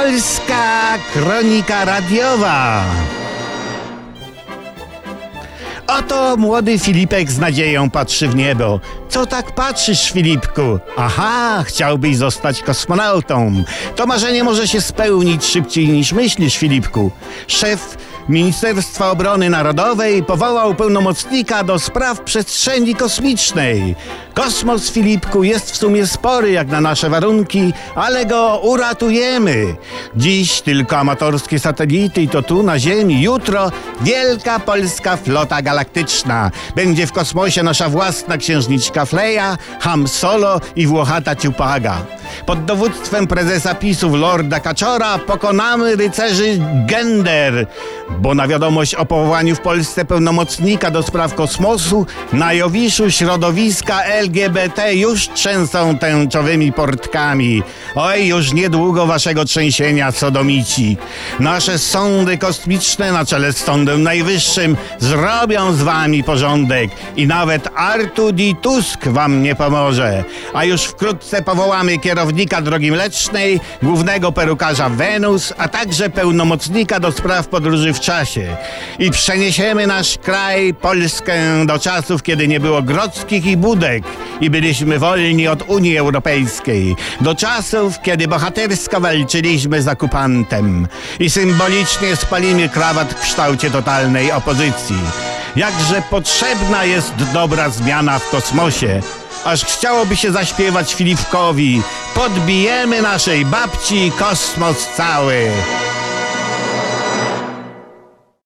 Polska Kronika Radiowa. Oto młody Filipek z nadzieją patrzy w niebo. Co tak patrzysz, Filipku? Aha, chciałbyś zostać kosmonautą. To marzenie może się spełnić szybciej niż myślisz, Filipku. Szef Ministerstwa Obrony Narodowej powołał pełnomocnika do spraw przestrzeni kosmicznej. Kosmos, Filipku, jest w sumie spory jak na nasze warunki, ale go uratujemy. Dziś tylko amatorskie satelity i to tu na Ziemi. Jutro wielka polska flota galaktyczna. Będzie w kosmosie nasza własna księżniczka Fleja, Ham Solo i Włochata Ciupaga. Pod dowództwem prezesa PiSów Lorda Kaczora pokonamy rycerzy Gender, bo na wiadomość o powołaniu w Polsce pełnomocnika do spraw kosmosu na Jowiszu środowiska LGBT już trzęsą tęczowymi portkami. Oj, już niedługo waszego trzęsienia sodomici. Nasze sądy kosmiczne na czele z Sądem Najwyższym zrobią z wami porządek i nawet Artu Di Tusk wam nie pomoże. A już wkrótce powołamy kierownika drogi mlecznej, głównego perukarza Wenus, a także pełnomocnika do spraw podróży w czasie. I przeniesiemy nasz kraj, Polskę, do czasów, kiedy nie było grodzkich i budek i byliśmy wolni od Unii Europejskiej. Do czasów, kiedy bohatersko walczyliśmy z okupantem i symbolicznie spalimy krawat w kształcie totalnej opozycji. Jakże potrzebna jest dobra zmiana w kosmosie, aż chciałoby się zaśpiewać Filipkowi. Podbijemy naszej babci kosmos cały.